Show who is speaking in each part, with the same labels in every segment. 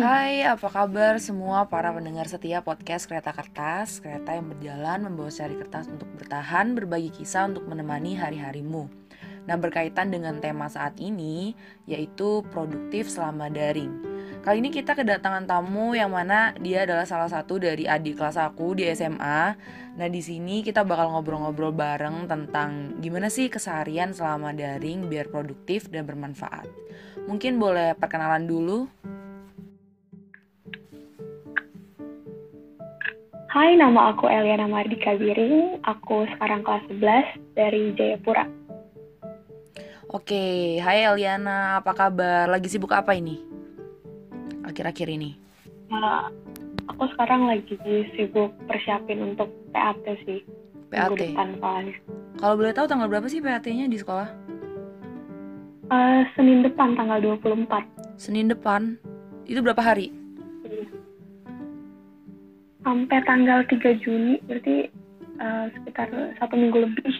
Speaker 1: Hai, apa kabar semua para pendengar setia podcast Kereta Kertas Kereta yang berjalan membawa seri kertas untuk bertahan, berbagi kisah untuk menemani hari-harimu Nah berkaitan dengan tema saat ini, yaitu produktif selama daring Kali ini kita kedatangan tamu yang mana dia adalah salah satu dari adik kelas aku di SMA. Nah, di sini kita bakal ngobrol-ngobrol bareng tentang gimana sih keseharian selama daring biar produktif dan bermanfaat. Mungkin boleh perkenalan dulu.
Speaker 2: Hai, nama aku Eliana Mardika Biring. Aku sekarang kelas 11 dari Jayapura.
Speaker 1: Oke, hai Eliana, apa kabar? Lagi sibuk apa ini? Akhir-akhir ini?
Speaker 2: Nah, aku sekarang lagi sibuk persiapin untuk PAT sih.
Speaker 1: PAT? Kalau boleh tahu tanggal berapa sih PAT-nya di sekolah?
Speaker 2: Uh, Senin depan, tanggal 24.
Speaker 1: Senin depan? Itu berapa hari?
Speaker 2: Sampai tanggal 3 Juni berarti uh, sekitar satu minggu lebih.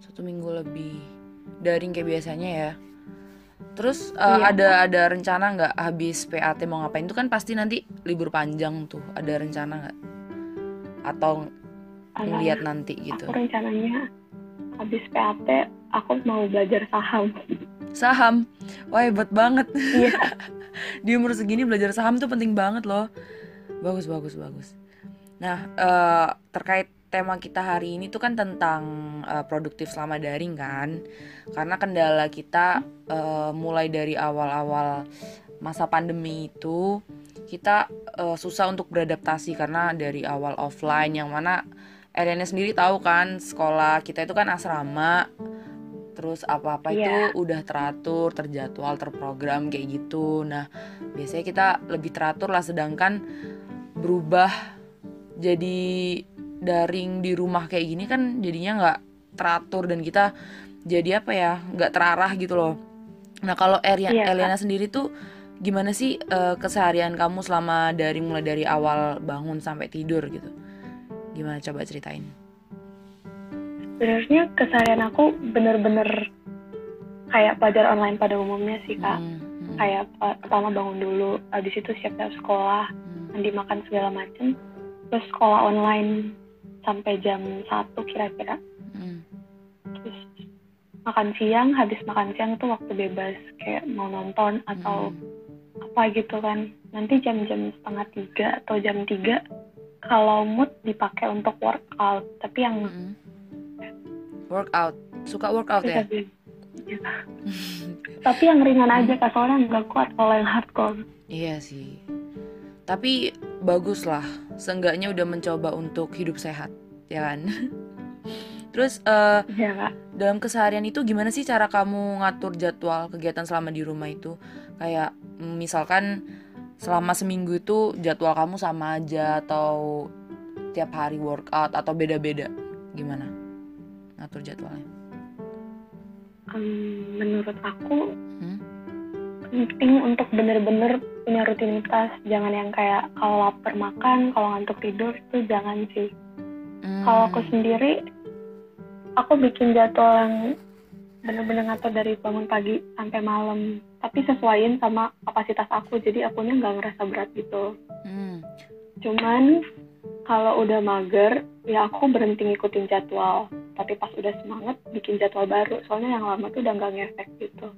Speaker 1: Satu minggu lebih. Daring kayak biasanya ya. Terus uh, iya. ada ada rencana nggak habis PAT mau ngapain? Itu kan pasti nanti libur panjang tuh. Ada rencana nggak? Atau ngeliat nanti gitu?
Speaker 2: Aku rencananya habis PAT aku mau belajar saham.
Speaker 1: Saham? Wah hebat banget. Iya. di umur segini belajar saham tuh penting banget loh. Bagus bagus bagus Nah, uh, terkait tema kita hari ini tuh kan tentang uh, produktif selama daring kan. Karena kendala kita uh, mulai dari awal-awal masa pandemi itu kita uh, susah untuk beradaptasi karena dari awal offline yang mana Elena sendiri tahu kan sekolah kita itu kan asrama terus apa-apa yeah. itu iya. udah teratur, terjadwal, terprogram kayak gitu. Nah, biasanya kita lebih teratur lah sedangkan berubah jadi daring di rumah kayak gini kan jadinya nggak teratur dan kita jadi apa ya nggak terarah gitu loh. Nah kalau Eria, iya, Eliana sendiri tuh gimana sih uh, keseharian kamu selama dari mulai dari awal bangun sampai tidur gitu? Gimana coba ceritain?
Speaker 2: Sebenarnya keseharian aku bener-bener kayak pelajar online pada umumnya sih kak. Hmm, hmm. kayak uh, pertama bangun dulu habis itu siap-siap sekolah hmm. mandi makan segala macem terus sekolah online sampai jam satu kira-kira. Hmm. terus makan siang habis makan siang tuh waktu bebas kayak mau nonton atau hmm. apa gitu kan. Nanti jam-jam setengah tiga atau jam tiga kalau mood dipakai untuk workout. Tapi yang hmm.
Speaker 1: workout. Suka workout ya, ya.
Speaker 2: tapi yang ringan aja kak. Soalnya nggak kuat kalau yang hardcore.
Speaker 1: Iya sih. Tapi bagus lah seenggaknya udah mencoba untuk hidup sehat ya kan? Terus uh, ya, dalam keseharian itu gimana sih cara kamu ngatur jadwal kegiatan selama di rumah itu? Kayak misalkan selama seminggu itu jadwal kamu sama aja atau tiap hari workout atau beda-beda? Gimana ngatur jadwalnya?
Speaker 2: Um, menurut aku hmm? Penting untuk bener-bener punya rutinitas. Jangan yang kayak kalau lapar makan kalau ngantuk tidur itu jangan sih. Hmm. kalau aku sendiri aku bikin jadwal yang bener-bener ngatur dari bangun pagi sampai malam. Tapi sesuaiin sama kapasitas aku jadi akunya nggak ngerasa berat gitu. Hmm. cuman kalau udah mager ya aku berhenti ngikutin jadwal. Tapi pas udah semangat bikin jadwal baru. Soalnya yang lama tuh udah nggak ngefek gitu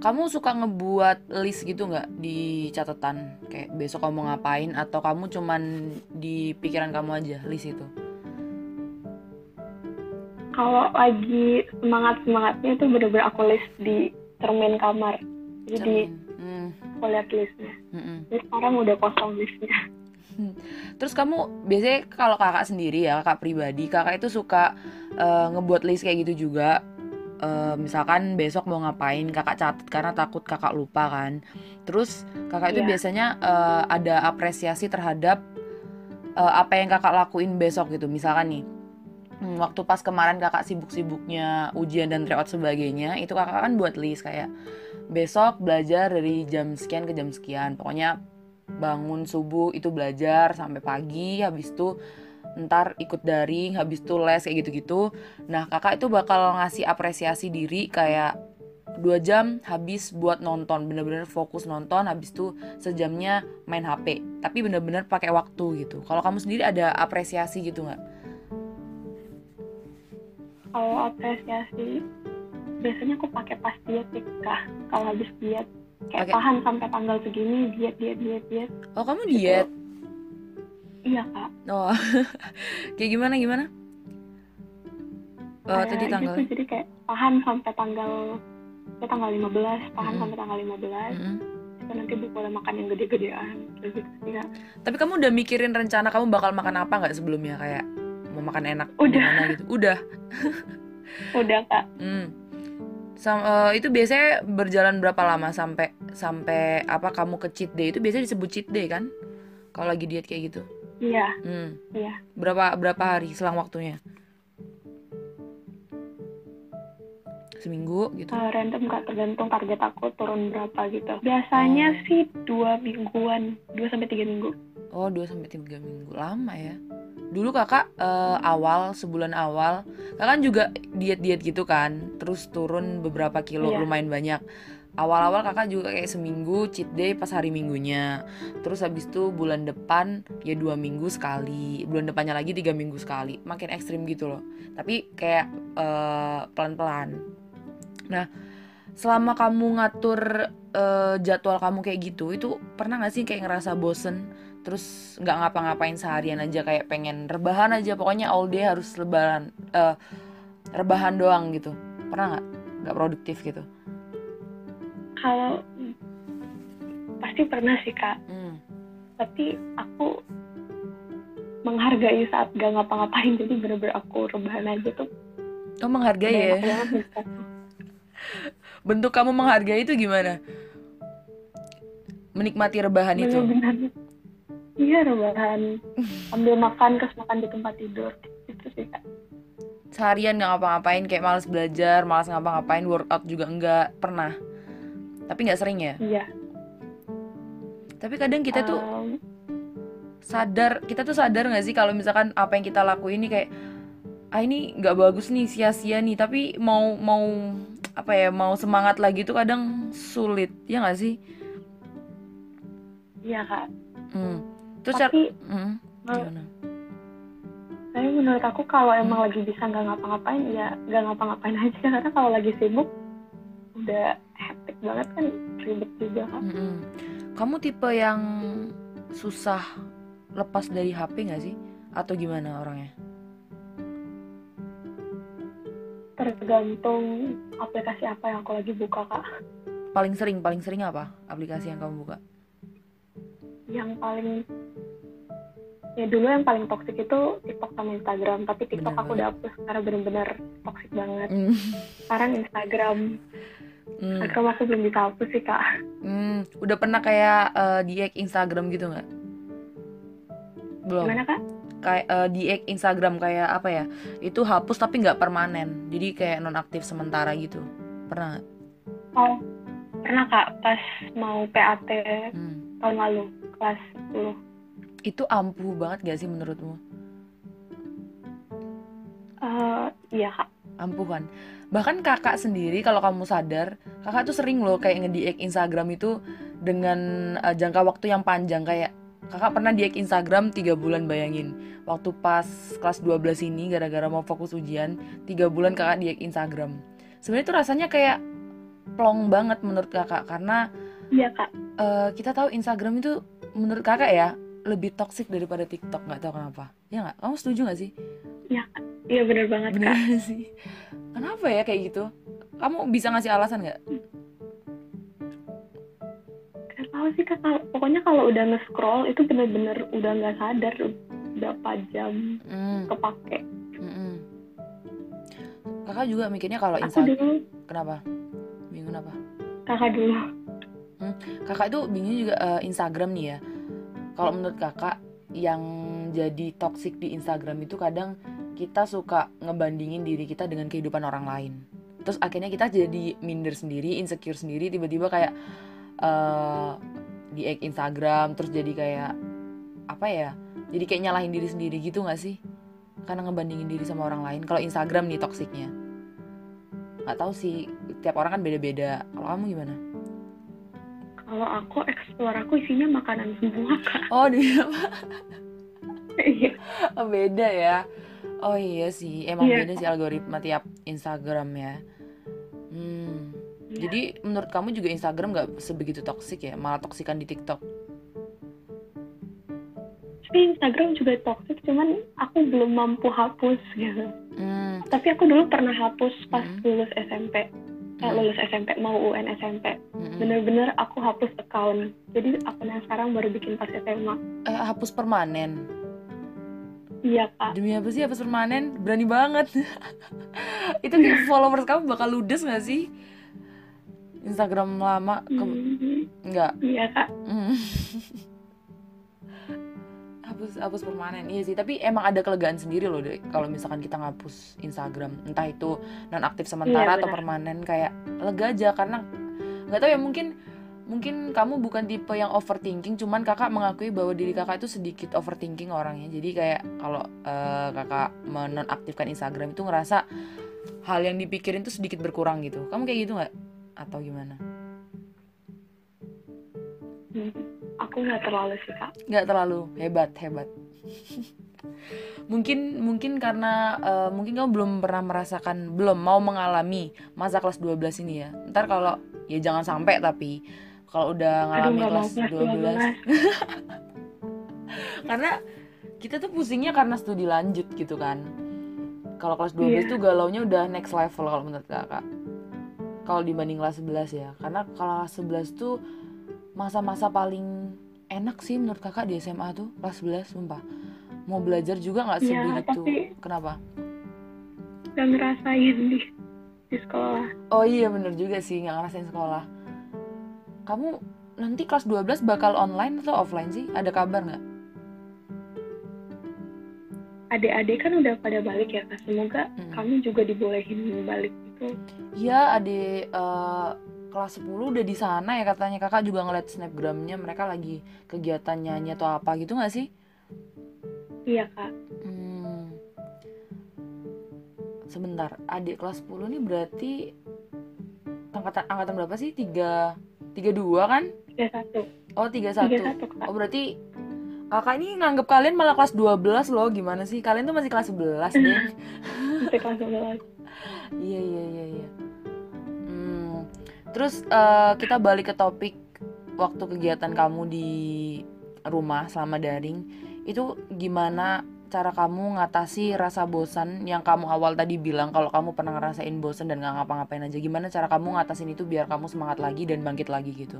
Speaker 1: kamu suka ngebuat list gitu nggak di catatan? Kayak besok kamu ngapain? Atau kamu cuman di pikiran kamu aja list itu?
Speaker 2: Kalau lagi semangat semangatnya itu bener-bener aku list di cermin kamar. Jadi hmm. aku lihat listnya. Hmm. jadi sekarang udah kosong listnya.
Speaker 1: Terus kamu biasanya kalau kakak sendiri ya kakak pribadi kakak itu suka uh, ngebuat list kayak gitu juga uh, misalkan besok mau ngapain kakak catat karena takut kakak lupa kan. Terus kakak itu yeah. biasanya uh, ada apresiasi terhadap uh, apa yang kakak lakuin besok gitu. Misalkan nih hmm, waktu pas kemarin kakak sibuk-sibuknya ujian dan tryout sebagainya itu kakak kan buat list kayak besok belajar dari jam sekian ke jam sekian. Pokoknya bangun subuh itu belajar sampai pagi habis itu ntar ikut daring habis itu les kayak gitu-gitu. Nah kakak itu bakal ngasih apresiasi diri kayak dua jam habis buat nonton bener-bener fokus nonton habis itu sejamnya main HP tapi bener-bener pakai waktu gitu. Kalau kamu sendiri ada apresiasi gitu nggak?
Speaker 2: Kalau apresiasi biasanya aku pakai pas diet sih kak. Kalau habis diet kayak pake... tahan sampai tanggal segini diet diet diet diet.
Speaker 1: Oh kamu diet? gitu.
Speaker 2: Iya kak.
Speaker 1: Oh kayak gimana gimana?
Speaker 2: Oh, tadi tanggal gitu, jadi kayak tahan sampai tanggal ya tanggal 15 tahan hmm. sampai tanggal 15 hmm. Terus nanti boleh makan yang gede-gedean gitu sih kak
Speaker 1: tapi kamu udah mikirin rencana kamu bakal makan apa nggak sebelumnya? Kayak mau makan enak udah. gimana gitu? Udah.
Speaker 2: Udah kak.
Speaker 1: Hmm. Sam, uh, itu biasanya berjalan berapa lama sampai sampai apa kamu ke cheat day? Itu biasanya disebut cheat day kan? Kalau lagi diet kayak gitu
Speaker 2: iya.
Speaker 1: Hmm.
Speaker 2: iya.
Speaker 1: Berapa berapa hari selang waktunya? Seminggu gitu?
Speaker 2: Uh, random kak. Tergantung target aku turun berapa gitu. Biasanya oh. sih dua mingguan. Dua sampai tiga minggu.
Speaker 1: Oh dua sampai tiga minggu. Lama ya. Dulu kakak uh, awal sebulan awal kakak kan juga diet diet gitu kan? Terus turun beberapa kilo yeah. lumayan banyak awal-awal kakak juga kayak seminggu cheat day pas hari minggunya terus habis itu bulan depan ya dua minggu sekali bulan depannya lagi tiga minggu sekali makin ekstrim gitu loh tapi kayak uh, pelan-pelan Nah, selama kamu ngatur uh, jadwal kamu kayak gitu, itu pernah gak sih kayak ngerasa bosen? Terus nggak ngapa-ngapain seharian aja kayak pengen rebahan aja, pokoknya all day harus lebaran, uh, rebahan doang gitu. Pernah nggak? Nggak produktif gitu?
Speaker 2: Kalau pasti pernah sih kak. Hmm. Tapi aku menghargai saat gak ngapa-ngapain. Jadi bener-bener aku rebahan aja tuh.
Speaker 1: Oh menghargai ya? bentuk kamu menghargai itu gimana? Menikmati rebahan itu?
Speaker 2: Iya rebahan. Ambil makan terus makan di tempat tidur. Itu sih kak.
Speaker 1: Seharian nggak ngapa-ngapain kayak malas belajar malas ngapa-ngapain workout juga enggak. Pernah tapi nggak sering ya?
Speaker 2: Iya.
Speaker 1: Tapi kadang kita tuh sadar kita tuh sadar nggak sih kalau misalkan apa yang kita lakuin ini kayak ah ini nggak bagus nih sia-sia nih. Tapi mau mau apa ya mau semangat lagi tuh kadang sulit. Ya nggak sih?
Speaker 2: Iya kak.
Speaker 1: Hmm. terus
Speaker 2: tapi hmm, gimana? tapi menurut aku kalau emang hmm. lagi bisa nggak ngapa-ngapain ya nggak ngapa-ngapain aja. Karena kalau lagi sibuk udah hektik banget kan ribet juga kan?
Speaker 1: Hmm. kamu tipe yang susah lepas dari HP nggak sih? Atau gimana orangnya?
Speaker 2: Tergantung aplikasi apa yang aku lagi buka kak.
Speaker 1: Paling sering paling sering apa aplikasi yang kamu buka?
Speaker 2: Yang paling ya dulu yang paling toksik itu TikTok sama Instagram. Tapi TikTok bener aku udah hapus karena bener-bener toksik banget. Mm. sekarang Instagram mm. Instagram aku belum bisa hapus sih kak.
Speaker 1: Mm. udah pernah kayak uh, di Instagram gitu nggak?
Speaker 2: Belum. Gimana kak?
Speaker 1: Kayak uh, di Instagram kayak apa ya? Itu hapus tapi nggak permanen. Jadi kayak nonaktif sementara gitu. Pernah gak?
Speaker 2: oh pernah kak pas mau PAT hmm. tahun lalu kelas 10
Speaker 1: itu ampuh banget gak sih menurutmu?
Speaker 2: Uh, iya kak.
Speaker 1: Ampuh kan bahkan kakak sendiri kalau kamu sadar kakak tuh sering loh kayak nge Instagram itu dengan uh, jangka waktu yang panjang. Kayak kakak pernah di Instagram tiga bulan bayangin. Waktu pas kelas 12 ini gara-gara mau fokus ujian tiga bulan kakak di Instagram. Sebenarnya itu rasanya kayak plong banget menurut kakak karena
Speaker 2: iya kak.
Speaker 1: uh, kita tahu Instagram itu menurut kakak ya lebih toksik daripada TikTok nggak tahu kenapa. Ya nggak? Kamu setuju nggak sih?
Speaker 2: Iya iya bener banget bener kak.
Speaker 1: sih? Kenapa ya kayak gitu? Kamu bisa ngasih alasan nggak?
Speaker 2: Tahu sih kak. Pokoknya kalau udah nge-scroll itu bener-bener udah nggak sadar berapa jam mm. kepake. Mm
Speaker 1: kakak juga mikirnya kalau Instagram kenapa? Bingung apa
Speaker 2: kakak dulu.
Speaker 1: Hmm. kakak itu bingung juga uh, Instagram nih ya kalau menurut kakak yang jadi toxic di Instagram itu kadang kita suka ngebandingin diri kita dengan kehidupan orang lain. Terus akhirnya kita jadi minder sendiri insecure sendiri tiba-tiba kayak uh, di Instagram terus jadi kayak apa ya jadi kayak nyalahin diri sendiri gitu nggak sih? Karena ngebandingin diri sama orang lain. Kalau Instagram nih toksiknya nggak tahu sih tiap orang kan beda-beda. Kalau kamu gimana
Speaker 2: kalau aku explore aku isinya makanan semua kak
Speaker 1: oh dia
Speaker 2: iya
Speaker 1: oh, beda ya oh iya sih emang
Speaker 2: Iya.
Speaker 1: beda sih algoritma tiap Instagram ya hmm.
Speaker 2: Iya.
Speaker 1: jadi menurut kamu juga Instagram nggak sebegitu toksik ya malah toksikan di TikTok
Speaker 2: tapi Instagram juga toxic cuman aku belum mampu hapus gitu
Speaker 1: hmm.
Speaker 2: tapi aku dulu pernah hapus pas
Speaker 1: Hmm.
Speaker 2: lulus SMP eh,
Speaker 1: Hmm.
Speaker 2: lulus SMP mau UN SMP. Bener-bener aku hapus account. Jadi akun yang sekarang baru bikin pas SMA
Speaker 1: eh, hapus permanen?
Speaker 2: Iya kak.
Speaker 1: Demi apa sih hapus permanen? Berani banget. Itu kayak followers kamu bakal ludes gak sih? Instagram lama ke
Speaker 2: Hmm,
Speaker 1: nggak?
Speaker 2: Iya kak.
Speaker 1: Hapus hapus permanen. Iya sih tapi emang ada kelegaan sendiri loh deh kalau misalkan kita ngapus Instagram. Entah itu non aktif sementara
Speaker 2: Iya,
Speaker 1: atau permanen kayak lega aja karena nggak tahu ya mungkin mungkin kamu bukan tipe yang overthinking cuman kakak mengakui bahwa diri kakak itu sedikit overthinking orangnya. Jadi kayak kalau eh, kakak menonaktifkan Instagram itu ngerasa hal yang dipikirin tuh sedikit berkurang gitu. Kamu kayak gitu nggak? Atau gimana?
Speaker 2: Hmm, aku nggak terlalu sih kak.
Speaker 1: Nggak terlalu. Hebat hebat. Mungkin mungkin karena eh, mungkin kamu belum pernah merasakan belum mau mengalami masa kelas 12 ini ya. Ntar kalau ya jangan sampai tapi kalau udah
Speaker 2: aduh
Speaker 1: ngalamin
Speaker 2: mau
Speaker 1: kelas
Speaker 2: kelas
Speaker 1: 12 karena kita tuh pusingnya karena studi lanjut gitu kan. Kalau kelas 12
Speaker 2: Iya.
Speaker 1: tuh galaunya udah next level kalau menurut kakak. Kalau dibanding kelas 11 ya. Karena kalau kelas 11 tuh masa-masa paling enak sih menurut kakak di SMA tuh kelas 11 sumpah. Mau belajar juga nggak
Speaker 2: Iya,
Speaker 1: sebegitu
Speaker 2: tapi-
Speaker 1: kenapa?
Speaker 2: nggak ngerasain di di sekolah.
Speaker 1: Oh iya bener juga sih nggak ngerasain sekolah. Kamu nanti kelas 12 bakal online atau offline sih? Ada kabar nggak?
Speaker 2: Adik-adik kan udah pada balik ya kak. Semoga
Speaker 1: Mm.
Speaker 2: kami juga dibolehin balik gitu.
Speaker 1: Iya, adik eh, kelas 10 udah di sana ya katanya. Kakak juga ngeliat snapgramnya mereka lagi kegiatan nyanyi atau apa gitu nggak sih?
Speaker 2: iya kak.
Speaker 1: Hmm. Sebentar, adik kelas 10 nih berarti angkatan angkatan berapa sih? Tiga tiga dua kan?
Speaker 2: tiga satu
Speaker 1: Oh tiga satu. Oh berarti kakak ini nganggep kalian malah kelas 12 loh gimana sih? Kalian tuh masih kelas 11 deh.
Speaker 2: Masih kelas 11
Speaker 1: Iya iya iya iya. Hmm. Terus eh, kita balik ke topik waktu kegiatan kamu di rumah selama daring itu gimana cara kamu ngatasi rasa bosan yang kamu awal tadi bilang kalau kamu pernah ngerasain bosan dan nggak ngapa-ngapain aja. Gimana cara kamu ngatasin itu biar kamu semangat lagi dan bangkit lagi gitu?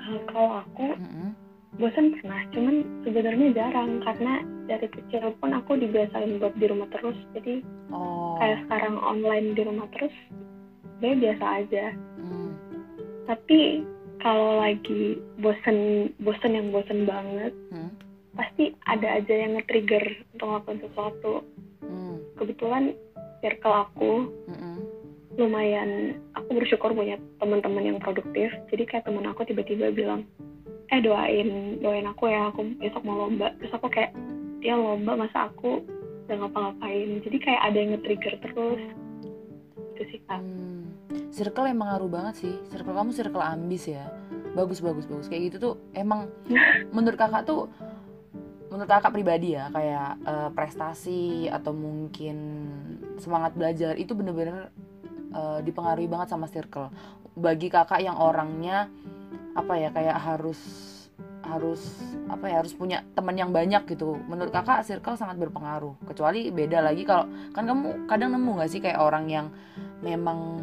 Speaker 2: Nah, kalau aku
Speaker 1: Mm-mm.
Speaker 2: bosan pernah cuman sebenarnya jarang karena dari kecil pun aku dibiasain buat di rumah terus. Jadi
Speaker 1: oh.
Speaker 2: kayak sekarang online di rumah terus dia biasa aja.
Speaker 1: Hmm.
Speaker 2: tapi kalau lagi bosen bosen yang bosen banget
Speaker 1: Hmm.
Speaker 2: pasti ada aja yang nge-trigger untuk ngelakuin sesuatu.
Speaker 1: Hmm.
Speaker 2: kebetulan circle aku
Speaker 1: Mm-mm.
Speaker 2: lumayan aku bersyukur punya teman-teman yang produktif. Jadi kayak teman aku tiba-tiba bilang eh doain doain aku ya aku besok mau lomba. Terus aku kayak ya lomba masa aku udah ngapa-ngapain? Jadi kayak ada yang nge-trigger terus. Itu sih kak.
Speaker 1: Hmm, circle emang ngaruh banget sih. Circle kamu circle ambis ya. Bagus bagus bagus. Kayak gitu tuh emang menurut kakak tuh menurut kakak pribadi ya kayak eh, prestasi atau mungkin semangat belajar itu bener-bener eh, dipengaruhi banget sama circle. Bagi kakak yang orangnya apa ya kayak harus harus apa ya harus punya teman yang banyak gitu menurut kakak circle sangat berpengaruh kecuali beda lagi kalau kan kamu kadang nemu nggak sih kayak orang yang memang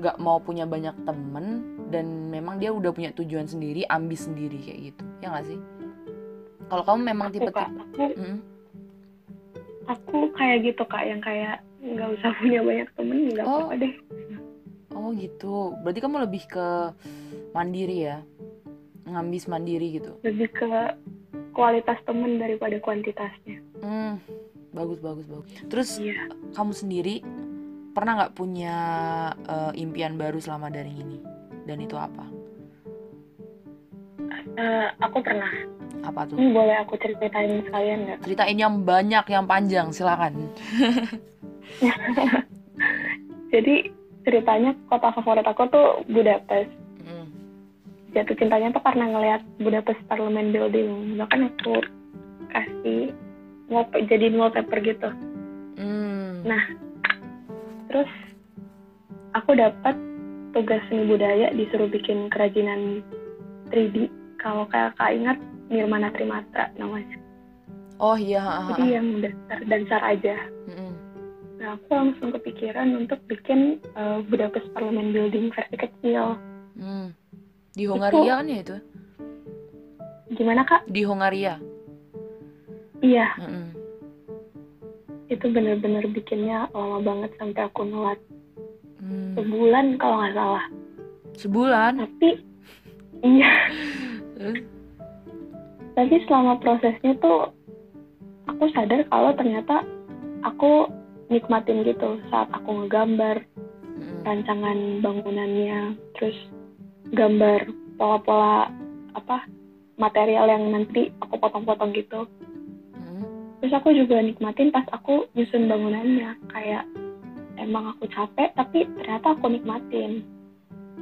Speaker 1: nggak mau punya banyak temen dan memang dia udah punya tujuan sendiri ambis sendiri kayak gitu. Ya nggak sih? Kalau kamu memang tipe tipe
Speaker 2: aku
Speaker 1: Mm,
Speaker 2: aku kayak gitu kak yang kayak nggak usah punya banyak temen nggak
Speaker 1: Oh.
Speaker 2: apa-apa deh.
Speaker 1: Oh gitu. Berarti kamu lebih ke mandiri ya? Ngambis mandiri gitu?
Speaker 2: Lebih ke kualitas temen daripada kuantitasnya.
Speaker 1: Hmm bagus bagus bagus. Terus
Speaker 2: iya.
Speaker 1: kamu sendiri pernah nggak punya eh, impian baru selama daring ini? Dan itu apa?
Speaker 2: Eh, aku pernah.
Speaker 1: Apa tuh?
Speaker 2: Ini boleh aku ceritain sekalian nggak?
Speaker 1: Ceritain yang banyak yang panjang silakan.
Speaker 2: Jadi ceritanya kota favorit aku tuh Budapest. Mm. jatuh cintanya tuh karena ngelihat Budapest Parliament Building. Bahkan aku kasih mau jadi wallpaper gitu. Mm. nah terus aku dapat tugas seni budaya disuruh bikin kerajinan 3D kalau kayak kak ingat Nirmana Trimatra namanya
Speaker 1: oh iya
Speaker 2: jadi yang dasar dasar aja. Mm -hmm. nah aku langsung kepikiran untuk bikin uh, Budapest Parliament Building versi kecil. Mm.
Speaker 1: di Hongaria kan ya itu?
Speaker 2: Gimana kak?
Speaker 1: Di Hongaria?
Speaker 2: Iya. Mm -hmm. Itu bener-bener bikinnya lama banget sampai aku ngelat mm. sebulan kalau nggak salah
Speaker 1: sebulan
Speaker 2: tapi iya tapi selama prosesnya tuh aku sadar kalau ternyata aku nikmatin gitu saat aku ngegambar hmm. rancangan bangunannya terus gambar pola-pola apa material yang nanti aku potong-potong gitu hmm. Terus aku juga nikmatin pas aku nyusun bangunannya. Kayak emang aku capek tapi ternyata aku nikmatin.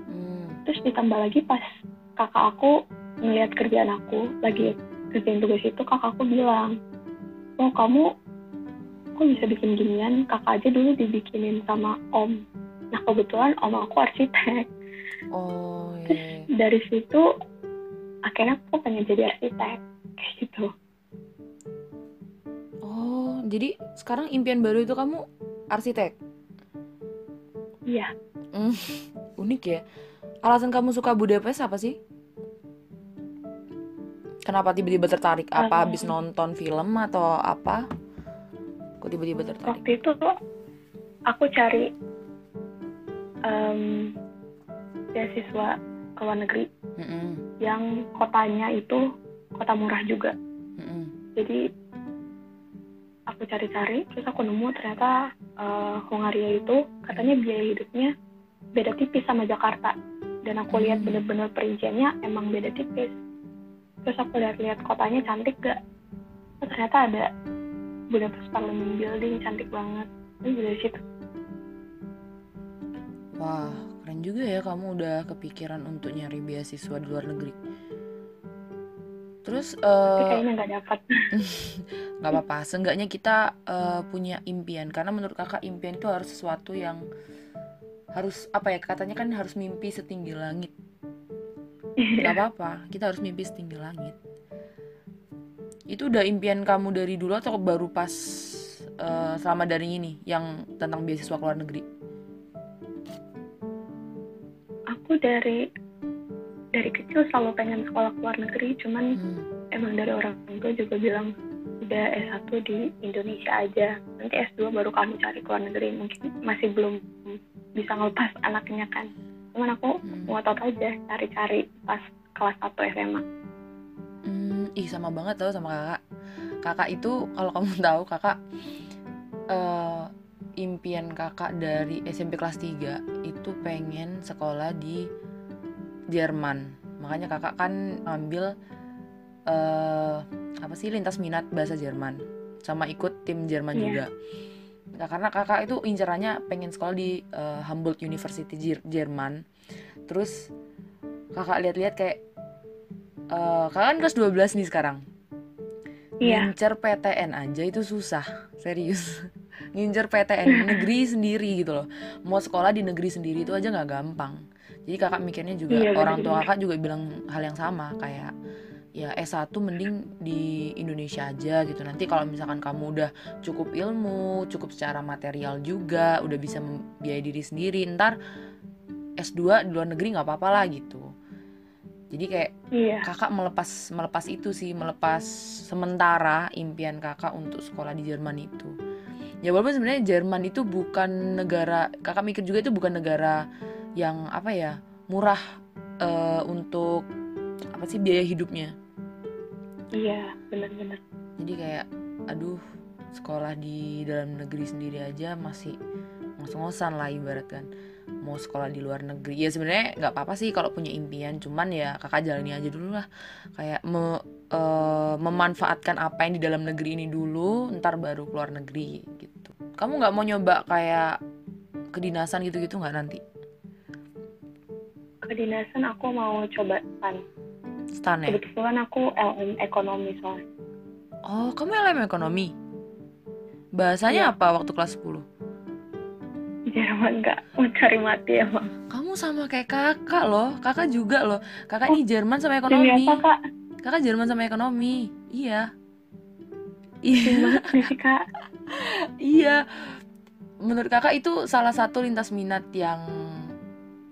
Speaker 2: Hmm. terus ditambah lagi pas kakak aku ngeliat kerjaan aku lagi kerjain tugas itu kakakku bilang oh kamu kok bisa bikin ginian? Kakak aja dulu dibikinin sama om. Nah kebetulan om aku arsitek.
Speaker 1: Oh
Speaker 2: iya. terus dari situ akhirnya aku pengen jadi arsitek kayak gitu
Speaker 1: oh jadi sekarang impian baru itu kamu arsitek
Speaker 2: iya
Speaker 1: mm, unik ya alasan kamu suka Budapest apa sih Kenapa tiba-tiba tertarik? Apa habis nonton film atau apa? Kok tiba-tiba tertarik?
Speaker 2: Waktu itu tuh aku cari um, beasiswa ke luar negeri mm -hmm. yang kotanya itu kota murah juga. Mm -hmm. Jadi aku cari-cari, terus aku nemu ternyata uh, Hongaria itu katanya biaya hidupnya beda tipis sama Jakarta. Dan aku lihat bener-bener perinciannya emang beda tipis. Terus aku lihat-lihat kotanya cantik gak? Oh, ternyata ada. Budapest Parliament Building cantik banget. Ini dari situ.
Speaker 1: Wah keren juga ya kamu udah kepikiran untuk nyari beasiswa di luar negeri terus
Speaker 2: uh, kayaknya nggak dapat.
Speaker 1: Nggak apa-apa. Seenggaknya kita uh, punya impian. Karena menurut kakak impian itu harus sesuatu yang harus apa ya katanya kan harus mimpi setinggi langit. Gak apa-apa, kita harus mimpi setinggi langit. Itu udah impian kamu dari dulu atau baru pas uh, selama dari ini yang tentang beasiswa ke luar negeri?
Speaker 2: Aku dari dari kecil selalu pengen sekolah ke luar negeri, cuman hmm. emang dari orang tua juga bilang udah S1 di Indonesia aja. Nanti S2 baru kamu cari ke luar negeri. Mungkin masih belum bisa ngelepas anaknya kan cuman aku hmm. ngotot aja cari-cari pas kelas 1 SMA
Speaker 1: hmm, ih sama banget tau sama kakak kakak itu kalau kamu tahu kakak uh, impian kakak dari SMP kelas 3 itu pengen sekolah di Jerman makanya kakak kan ambil uh, apa sih lintas minat bahasa Jerman sama ikut tim Jerman yeah. juga Nah, karena kakak itu incerannya pengen sekolah di uh, Humboldt University Jerman. Terus kakak lihat-lihat kayak uh, kakak kan kelas 12 nih sekarang.
Speaker 2: Iya.
Speaker 1: Ngincer PTN aja itu susah, serius. Ngincer PTN negeri sendiri gitu loh. Mau sekolah di negeri sendiri itu aja nggak gampang. Jadi kakak mikirnya juga iya, orang tua kakak juga bilang hal yang sama kayak ya S1 mending di Indonesia aja gitu. Nanti kalau misalkan kamu udah cukup ilmu, cukup secara material juga, udah bisa membiayai diri sendiri, ntar S2 di luar negeri nggak apa-apa lah gitu. Jadi kayak iya. kakak melepas melepas itu sih, melepas sementara impian kakak untuk sekolah di Jerman itu. Ya walaupun sebenarnya Jerman itu bukan negara, kakak mikir juga itu bukan negara yang apa ya murah uh, untuk apa sih biaya hidupnya?
Speaker 2: Iya benar-benar
Speaker 1: jadi kayak aduh sekolah di dalam negeri sendiri aja masih ngos-ngosan lah ibarat kan mau sekolah di luar negeri ya sebenarnya nggak apa-apa sih kalau punya impian cuman ya kakak jalani aja dulu lah. Kayak me, uh, memanfaatkan apa yang di dalam negeri ini dulu ntar baru keluar negeri gitu. Kamu nggak mau nyoba kayak ke kedinasan gitu-gitu nggak nanti
Speaker 2: kedinasan aku mau coba stan.
Speaker 1: Stan ya?
Speaker 2: Kebetulan aku LM ekonomi soalnya.
Speaker 1: Oh kamu LM ekonomi? Bahasanya
Speaker 2: Iya.
Speaker 1: apa waktu kelas 10
Speaker 2: Jerman nggak mau cari mati emang.
Speaker 1: Kamu sama kayak kakak loh kakak juga loh. Kakak
Speaker 2: Oh,
Speaker 1: ini Jerman sama ekonomi.
Speaker 2: apa kak?
Speaker 1: kakak Jerman sama ekonomi. Iya.
Speaker 2: Kak?
Speaker 1: Iya, menurut kakak itu salah satu lintas minat yang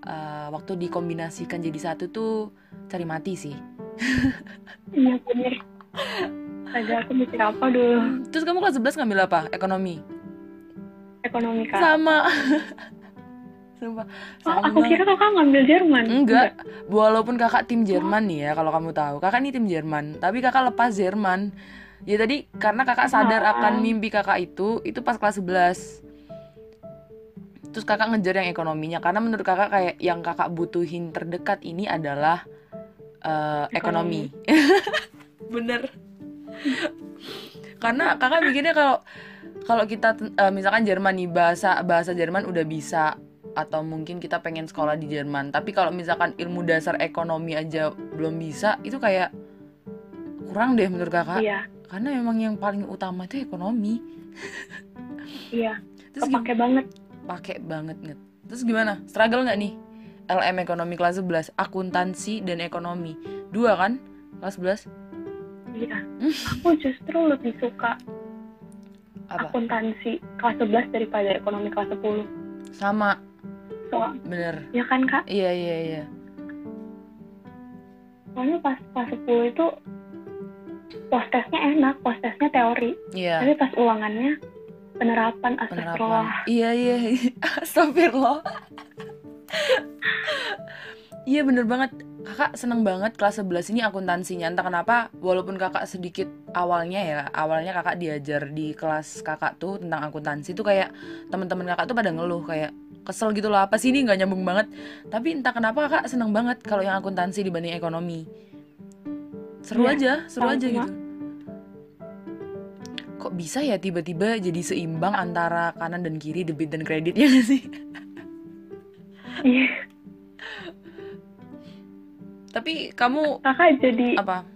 Speaker 1: uh, waktu dikombinasikan jadi satu tuh cari mati sih.
Speaker 2: Iya bener aku mikir apa dulu
Speaker 1: Terus kamu kelas 11 ngambil apa? Ekonomi.
Speaker 2: Ekonomi kak
Speaker 1: Sama. Sumpah.
Speaker 2: Oh, aku kira kakak ngambil Jerman
Speaker 1: Enggak. Walaupun kakak tim Jerman nih ya, kalau kamu tahu. Kakak ini tim Jerman, tapi kakak lepas Jerman. Ya tadi karena kakak sadar
Speaker 2: Ah.
Speaker 1: akan mimpi kakak itu, itu pas kelas 11. Terus kakak ngejar yang ekonominya. Karena menurut kakak kayak yang kakak butuhin terdekat ini adalah eh, ekonomi. Bener. karena kakak mikirnya kalau kalau kita eh, misalkan Jerman nih bahasa bahasa Jerman udah bisa atau mungkin kita pengen sekolah di Jerman. Tapi kalau misalkan ilmu dasar ekonomi aja belum bisa itu kayak kurang deh menurut kakak.
Speaker 2: Iya.
Speaker 1: Karena memang yang paling utama itu ekonomi.
Speaker 2: Iya.
Speaker 1: Terus
Speaker 2: Kepake banget
Speaker 1: pakai banget nget. Terus gimana? Struggle nggak nih? LM ekonomi kelas 11 akuntansi dan ekonomi. Dua kan? Kelas 11
Speaker 2: Iya. Aku justru lebih suka
Speaker 1: apa?
Speaker 2: akuntansi kelas 11 daripada ekonomi kelas 10
Speaker 1: sama.
Speaker 2: Soal,
Speaker 1: bener.
Speaker 2: Ya kan kak?
Speaker 1: iya iya iya.
Speaker 2: Soalnya pas kelas 10 itu post testnya enak, post testnya teori.
Speaker 1: Iya.
Speaker 2: Tapi pas ulangannya penerapan
Speaker 1: penerapan.
Speaker 2: astagfirullah.
Speaker 1: Iya iya. Astagfirullah. Iya bener banget. Kakak seneng banget kelas 11 ini akuntansinya. Entah kenapa walaupun kakak sedikit awalnya ya awalnya kakak diajar di kelas kakak tuh tentang akuntansi tuh kayak teman-teman kakak tuh pada ngeluh kayak kesel gitu loh apa sih ini? Nggak nyambung banget. Tapi entah kenapa kakak seneng banget kalau yang akuntansi dibanding ekonomi. Seru
Speaker 2: Iya,
Speaker 1: aja seru aja gitu kok bisa ya tiba-tiba jadi seimbang antara kanan dan kiri debit dan kredit ya nggak sih?
Speaker 2: Iya.
Speaker 1: Tapi kamu
Speaker 2: Kakak jadi
Speaker 1: apa?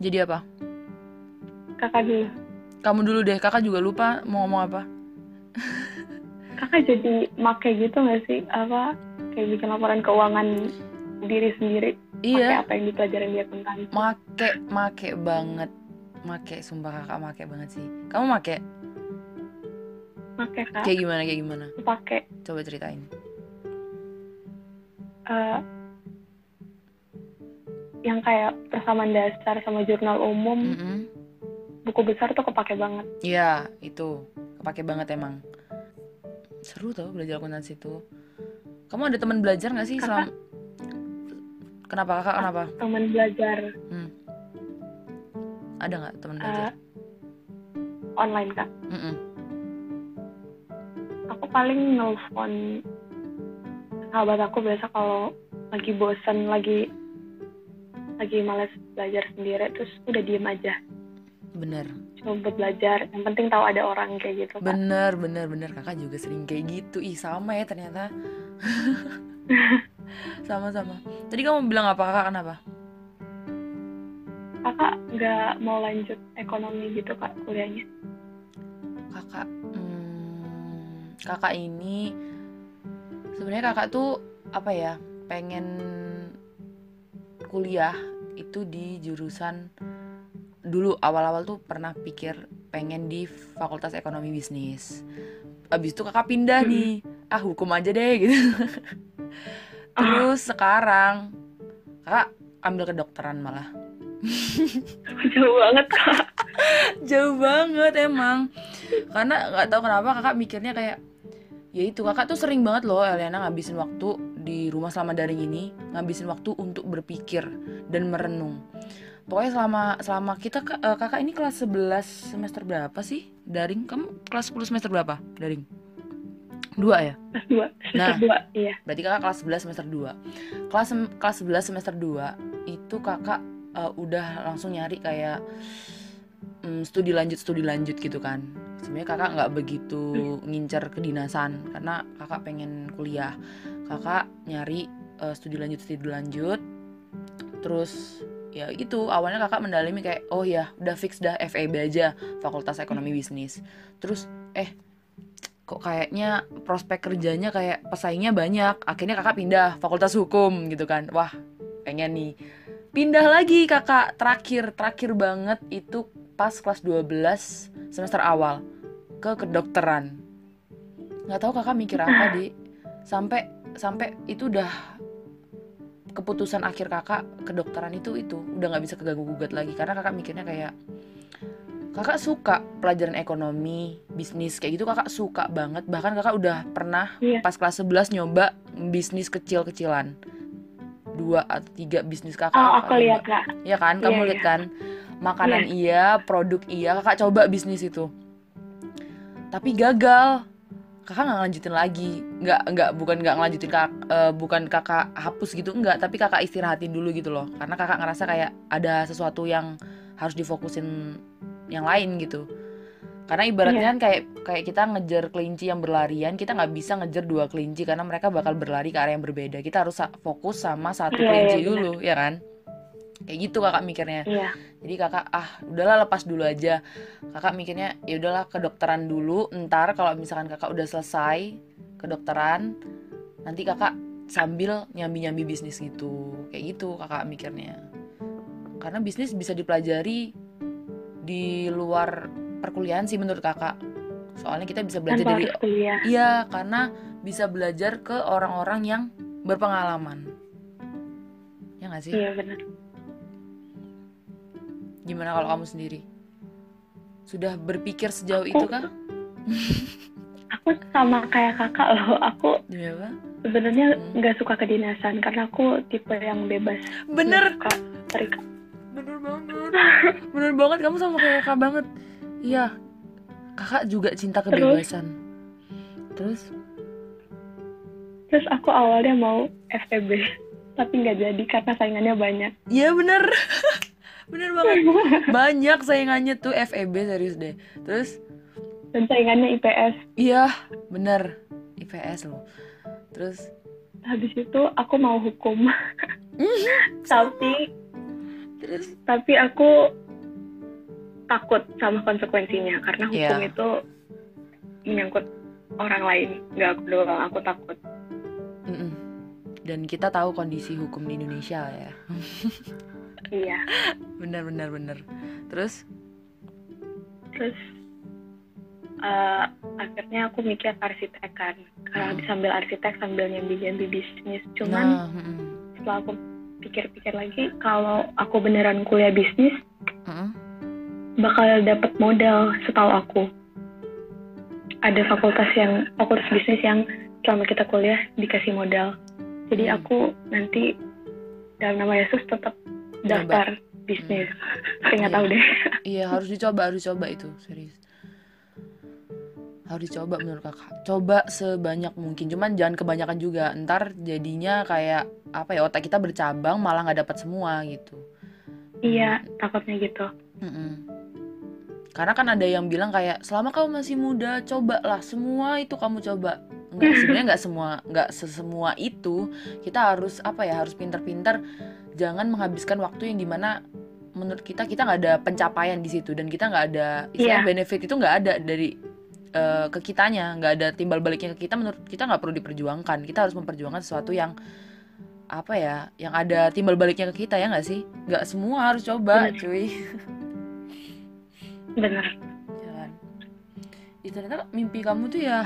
Speaker 1: Jadi apa?
Speaker 2: Kakak dulu.
Speaker 1: Kamu dulu deh kakak juga lupa mau ngomong apa.
Speaker 2: Kakak jadi make gitu gak sih? Apa kayak bikin laporan keuangan diri sendiri. Pakai
Speaker 1: iya
Speaker 2: apa yang dipelajarin di akuntansi
Speaker 1: make make banget make sumpah kakak make banget sih kamu make
Speaker 2: Make kak
Speaker 1: kayak gimana kayak gimana
Speaker 2: pakai
Speaker 1: coba ceritain
Speaker 2: eh, yang kayak persamaan dasar sama jurnal umum
Speaker 1: Mm-mm.
Speaker 2: buku besar tuh kepake banget
Speaker 1: Iya, itu kepake banget emang. Seru tau belajar akuntansi itu. Kamu ada teman belajar nggak sih
Speaker 2: Kakak.
Speaker 1: selama? Kenapa kakak? Kenapa?
Speaker 2: teman belajar
Speaker 1: Ada nggak teman
Speaker 2: eh,
Speaker 1: belajar?
Speaker 2: online kak
Speaker 1: Mm-mm.
Speaker 2: aku paling nelfon sahabat aku biasa kalau lagi bosen lagi lagi males belajar sendiri terus udah diem aja
Speaker 1: Bener,
Speaker 2: coba belajar yang penting tahu ada orang kayak gitu kak
Speaker 1: bener, bener, bener. Kakak juga sering kayak gitu. Ih sama ya ternyata. Sama-sama. Tadi kamu bilang apa kakak? Kenapa?
Speaker 2: Kakak nggak mau lanjut ekonomi gitu kak kuliahnya?
Speaker 1: Kakak, hmm, kakak ini sebenarnya kakak tuh apa ya? Pengen kuliah itu di jurusan dulu awal-awal tuh pernah pikir pengen di fakultas ekonomi bisnis. Abis itu kakak pindah
Speaker 2: Mm-mm.
Speaker 1: nih. Ah hukum aja deh gitu. Terus sekarang kakak ambil kedokteran malah
Speaker 2: jauh banget kak.
Speaker 1: Jauh banget emang. Karena nggak tahu kenapa kakak mikirnya kayak ya itu kakak tuh sering banget loh Eliana ngabisin waktu di rumah selama daring ini ngabisin waktu untuk berpikir dan merenung. Pokoknya selama selama kita eh, kakak ini kelas 11 semester berapa sih daring? Kamu kelas 10 semester berapa daring? Dua ya?
Speaker 2: Kelas dua semester
Speaker 1: Nah.
Speaker 2: dua iya.
Speaker 1: berarti kakak kelas 11 semester 2 kelas kelas 11 semester 2 itu kakak eh, udah langsung nyari kayak mm, studi lanjut studi lanjut gitu kan. Sebenarnya kakak nggak begitu ngincer kedinasan karena kakak pengen kuliah. Kakak nyari uh, studi lanjut studi lanjut. Terus ya itu awalnya kakak mendalami kayak oh ya udah fix dah FEB aja Fakultas Ekonomi Bisnis. Terus eh kok kayaknya prospek kerjanya kayak pesaingnya banyak. Akhirnya kakak pindah Fakultas Hukum gitu kan. Wah pengen nih pindah lagi kakak. Terakhir terakhir banget itu pas kelas 12 semester awal. Ke kedokteran. Nggak tahu kakak mikir apa di. Sampai sampai itu udah keputusan akhir kakak kedokteran itu itu. Udah nggak bisa keganggu gugat lagi. Karena kakak mikirnya kayak kakak suka pelajaran ekonomi bisnis kayak gitu kakak suka banget. Bahkan kakak udah pernah yeah. pas kelas 11 nyoba bisnis kecil-kecilan dua atau tiga bisnis kakak
Speaker 2: oh, aku lihat kak.
Speaker 1: Ya kan? Kamu yeah, lihat yeah. kan? Makanan yeah. iya produk iya kakak coba bisnis itu. Tapi gagal. Kakak nggak lanjutin lagi. Nggak nggak bukan nggak ngelanjutin kak uh, bukan kakak hapus gitu enggak tapi kakak istirahatin dulu gitu loh. Karena kakak ngerasa kayak ada sesuatu yang harus difokusin yang lain gitu karena ibaratnya yeah. kan kayak kayak kita ngejar kelinci yang berlarian kita nggak bisa ngejar dua kelinci karena mereka bakal berlari ke arah yang berbeda kita harus fokus sama satu yeah, kelinci yeah, dulu bener. ya kan kayak gitu kakak mikirnya yeah. jadi kakak ah udahlah lepas dulu aja kakak mikirnya ya udahlah kedokteran dulu ntar kalau misalkan kakak udah selesai kedokteran nanti kakak sambil nyambi nyambi bisnis gitu kayak gitu kakak mikirnya karena bisnis bisa dipelajari di luar perkuliahan sih menurut kakak soalnya kita bisa belajar dari iya karena bisa belajar ke orang-orang yang berpengalaman ya nggak sih
Speaker 2: iya benar
Speaker 1: Gimana kalau kamu sendiri? Sudah berpikir sejauh aku, itu kah?
Speaker 2: aku sama kayak kakak loh. Aku sebenarnya hmm. nggak hmm. suka kedinasan karena aku tipe yang bebas.
Speaker 1: Bener. Suka terikat. Bener banget. Bener banget kamu sama kayak kakak banget. Iya. Kakak juga cinta kebebasan. Terus?
Speaker 2: Terus, aku awalnya mau FTB tapi nggak jadi karena saingannya banyak.
Speaker 1: Iya bener. bener banget. Banyak saingannya tuh FEB serius deh. Terus?
Speaker 2: Dan saingannya IPS
Speaker 1: iya bener. IPS loh. Terus?
Speaker 2: Habis itu aku mau hukum. Tapi terus? tapi aku takut sama konsekuensinya karena hukum yeah. itu menyangkut orang lain nggak aku doang aku takut
Speaker 1: mm -mm. dan kita tahu kondisi hukum di Indonesia ya
Speaker 2: iya
Speaker 1: benar benar benar terus
Speaker 2: terus uh, akhirnya aku mikir arsitek kan karena hmm. sambil arsitek sambil nyambi nyambi bisnis cuman nah, hmm. setelah aku pikir-pikir lagi kalau aku beneran kuliah bisnis hmm. Bakal dapet modal setahu aku. Ada fakultas yang fakultas bisnis yang selama kita kuliah dikasih modal. Jadi hmm. aku nanti dalam nama Yesus tetap daftar bisnis. Saya nggak tahu deh.
Speaker 1: Iya harus dicoba harus dicoba itu serius. Harus dicoba menurut kakak. Coba sebanyak mungkin cuman jangan kebanyakan juga. Ntar jadinya kayak apa ya otak kita bercabang malah nggak dapat semua gitu.
Speaker 2: Iya hmm. takutnya gitu.
Speaker 1: Mm-mm. Karena kan ada yang bilang kayak selama kamu masih muda cobalah semua itu kamu coba. Nggak sebenarnya nggak semua nggak sesemua itu. Kita harus apa ya harus pinter-pinter jangan menghabiskan waktu yang di mana menurut kita kita nggak ada pencapaian di situ. Dan kita nggak ada istilah yeah. benefit itu nggak ada dari uh, ke kitanya. Nggak ada timbal baliknya ke kita menurut kita nggak perlu diperjuangkan. Kita harus memperjuangkan sesuatu yang apa ya yang ada timbal baliknya ke kita ya nggak sih? Nggak semua harus coba Bener. cuy
Speaker 2: benar.
Speaker 1: Jalan ya, ternyata mimpi kamu tuh ya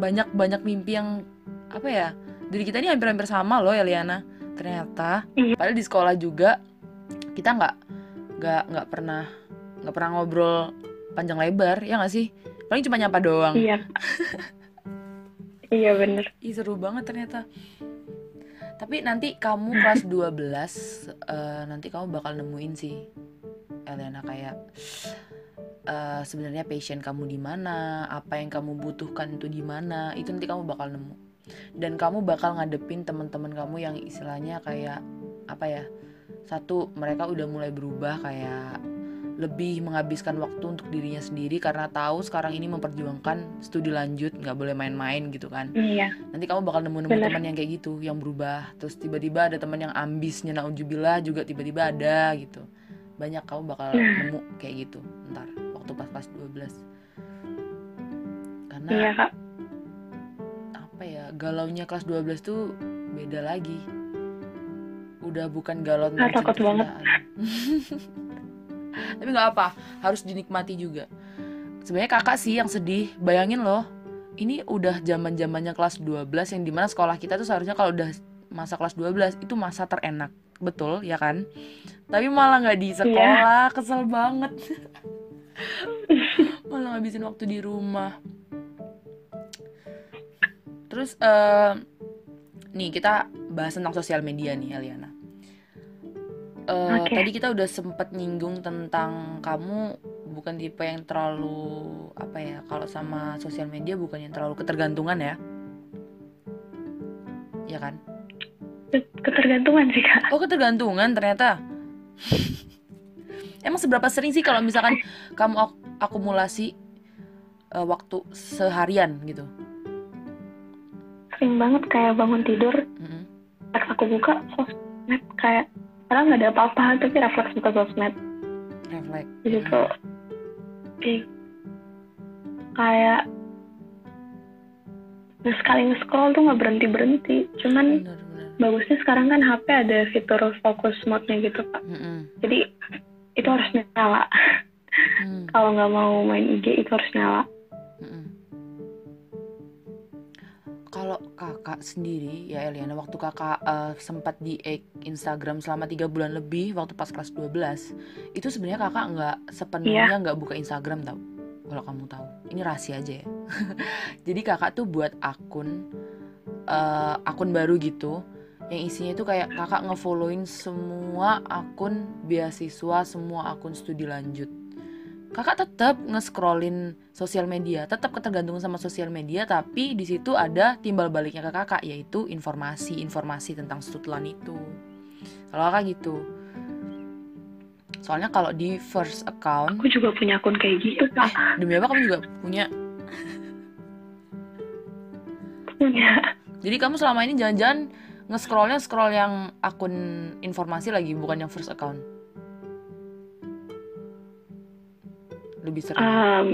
Speaker 1: banyak banyak mimpi yang apa ya dari kita ini hampir-hampir sama loh ya Liana ternyata iya. padahal di sekolah juga kita nggak nggak nggak pernah nggak pernah ngobrol panjang lebar ya nggak sih? Paling cuma nyapa doang.
Speaker 2: Iya. Iya bener
Speaker 1: Ih, seru banget ternyata. Tapi nanti kamu kelas 12 uh, eh, nanti kamu bakal nemuin sih Elena kayak uh, sebenarnya passion kamu di mana? Apa yang kamu butuhkan itu di mana? Itu nanti kamu bakal nemu. Dan kamu bakal ngadepin teman-teman kamu yang istilahnya kayak apa ya satu mereka udah mulai berubah kayak lebih menghabiskan waktu untuk dirinya sendiri karena tahu sekarang ini memperjuangkan studi lanjut nggak boleh main-main gitu kan.
Speaker 2: Iya.
Speaker 1: Nanti kamu bakal nemu nemu teman yang kayak gitu yang berubah. Terus tiba-tiba ada teman yang ambisnya naujubillah juga tiba-tiba ada gitu banyak kamu bakal
Speaker 2: Nah.
Speaker 1: nemu kayak gitu ntar waktu pas pas 12 karena
Speaker 2: iya kak.
Speaker 1: apa ya galaunya kelas 12 tuh beda lagi. Udah bukan galau
Speaker 2: Ah,
Speaker 1: tentang
Speaker 2: takut banget.
Speaker 1: tapi nggak apa harus dinikmati juga. Sebenarnya kakak sih yang sedih bayangin loh. Ini udah zaman zamannya kelas 12 yang di mana sekolah kita tuh seharusnya kalau udah masa kelas 12 itu masa terenak betul ya kan? Tapi malah nggak di sekolah kesel banget. Malah ngabisin waktu di rumah. Terus eh, nih kita bahas tentang sosial media nih Eliana. Eh,
Speaker 2: Oke.
Speaker 1: tadi kita udah sempet nyinggung tentang kamu bukan tipe yang terlalu apa ya kalau sama sosial media bukan yang terlalu ketergantungan ya. Ya kan
Speaker 2: ketergantungan sih kak.
Speaker 1: Oh ketergantungan ternyata. Emang seberapa sering sih kalau misalkan kamu ak- akumulasi eh, waktu seharian gitu?
Speaker 2: Sering banget kayak bangun tidur
Speaker 1: Mm-mm.
Speaker 2: pas aku buka sosmed kayak padahal nggak ada apa-apa tapi refleks buka sosmed.
Speaker 1: Refleks.
Speaker 2: Jadi tuh ih, kayak sekali nge-scroll tuh nggak berhenti berhenti cuman
Speaker 1: bener
Speaker 2: bagusnya sekarang kan HP ada fitur focus mode-nya gitu kak.
Speaker 1: Mm-mm.
Speaker 2: jadi itu harus nyala.
Speaker 1: Hmm.
Speaker 2: kalau nggak mau main IG itu harus nyala.
Speaker 1: Kalau kakak sendiri ya Eliana waktu kakak eh, sempat di Instagram selama tiga bulan lebih waktu pas kelas 12 itu sebenarnya kakak nggak sepenuhnya nggak buka Instagram tau? Kalau kamu tahu. Ini rahasia aja ya. Jadi kakak tuh buat akun eh, akun baru gitu yang isinya itu kayak kakak ngefollowin semua akun beasiswa semua akun studi lanjut kakak tetap nge-scrollin sosial media, tetap ketergantungan sama sosial media, tapi di situ ada timbal baliknya ke kakak yaitu informasi-informasi tentang stutelan itu. Kalau kakak gitu. Soalnya kalau di first account,
Speaker 2: aku juga punya akun kayak gitu kak
Speaker 1: demi apa kamu juga punya.
Speaker 2: punya
Speaker 1: Jadi kamu selama ini jangan-jangan nge-scrollnya scroll yang akun informasi lagi, bukan yang first account. Lebih sering.
Speaker 2: Em,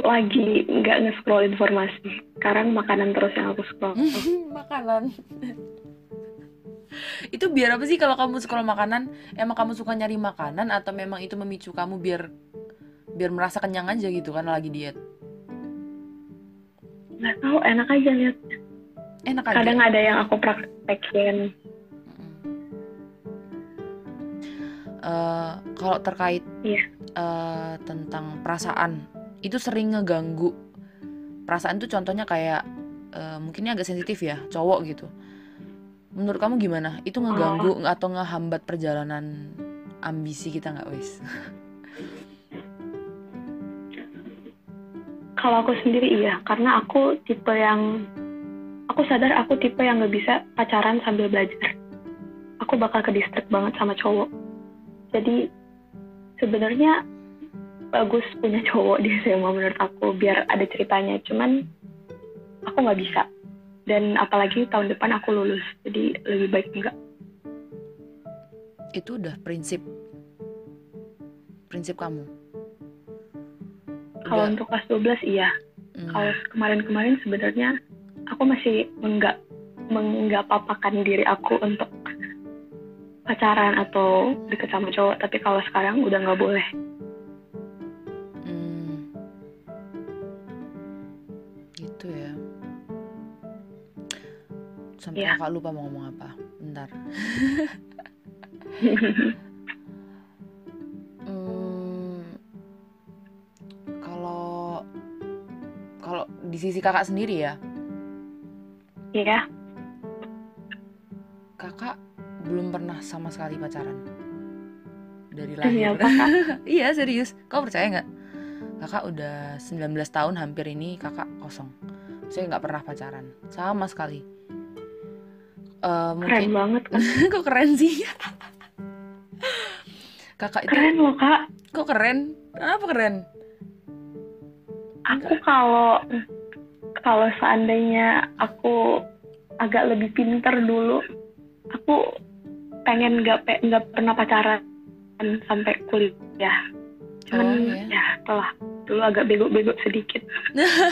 Speaker 2: lagi nggak nge-scroll informasi. Sekarang makanan terus yang aku scroll.
Speaker 1: Makanan. Itu biar apa sih kalau kamu scroll makanan? Emang kamu suka nyari makanan atau memang itu memicu kamu biar biar merasa kenyang aja gitu kan lagi diet?
Speaker 2: Nggak tahu enak aja lihat
Speaker 1: enak aja
Speaker 2: kadang ada yang aku praktekin.
Speaker 1: Eh, kalau terkait
Speaker 2: Iya.
Speaker 1: eh, tentang perasaan itu sering ngeganggu. Perasaan tuh contohnya kayak eh, mungkin ini agak sensitif ya cowok gitu. Menurut kamu gimana? Itu ngeganggu atau ngehambat perjalanan ambisi kita nggak wis?
Speaker 2: Kalau aku sendiri iya karena aku tipe yang aku sadar aku tipe yang nggak bisa pacaran sambil belajar. Aku bakal ke distract banget sama cowok. Jadi sebenarnya bagus punya cowok di SMA menurut aku biar ada ceritanya. Cuman aku nggak bisa. Dan apalagi tahun depan aku lulus jadi lebih baik enggak.
Speaker 1: Itu udah prinsip prinsip kamu?
Speaker 2: Kalau untuk kelas 12 iya.
Speaker 1: Hmm,
Speaker 2: kalau kemarin-kemarin sebenarnya aku masih menggak menggapapakan diri aku untuk pacaran atau deket sama cowok. Tapi kalau sekarang udah nggak boleh.
Speaker 1: Hmm. gitu ya. Sampai
Speaker 2: Iya.
Speaker 1: kakak lupa mau ngomong apa. Bentar. Hmm, kalau kalau di sisi kakak sendiri ya
Speaker 2: Iya,
Speaker 1: kakak belum pernah sama sekali pacaran? Dari lahir.
Speaker 2: apa, Kak?
Speaker 1: iya serius. Kau percaya nggak? Kakak udah 19 tahun hampir ini kakak kosong. Saya nggak pernah pacaran. Sama sekali.
Speaker 2: Keren
Speaker 1: mungkin
Speaker 2: banget kan
Speaker 1: kok keren sih? Kakak itu
Speaker 2: keren loh kak.
Speaker 1: Kok keren? Kenapa keren?
Speaker 2: Aku kalau kalau seandainya aku agak lebih pinter dulu aku pengen nggak nggak pernah pacaran sampai kuliah. Cuman oh, iya? ya telah dulu agak bego-bego sedikit.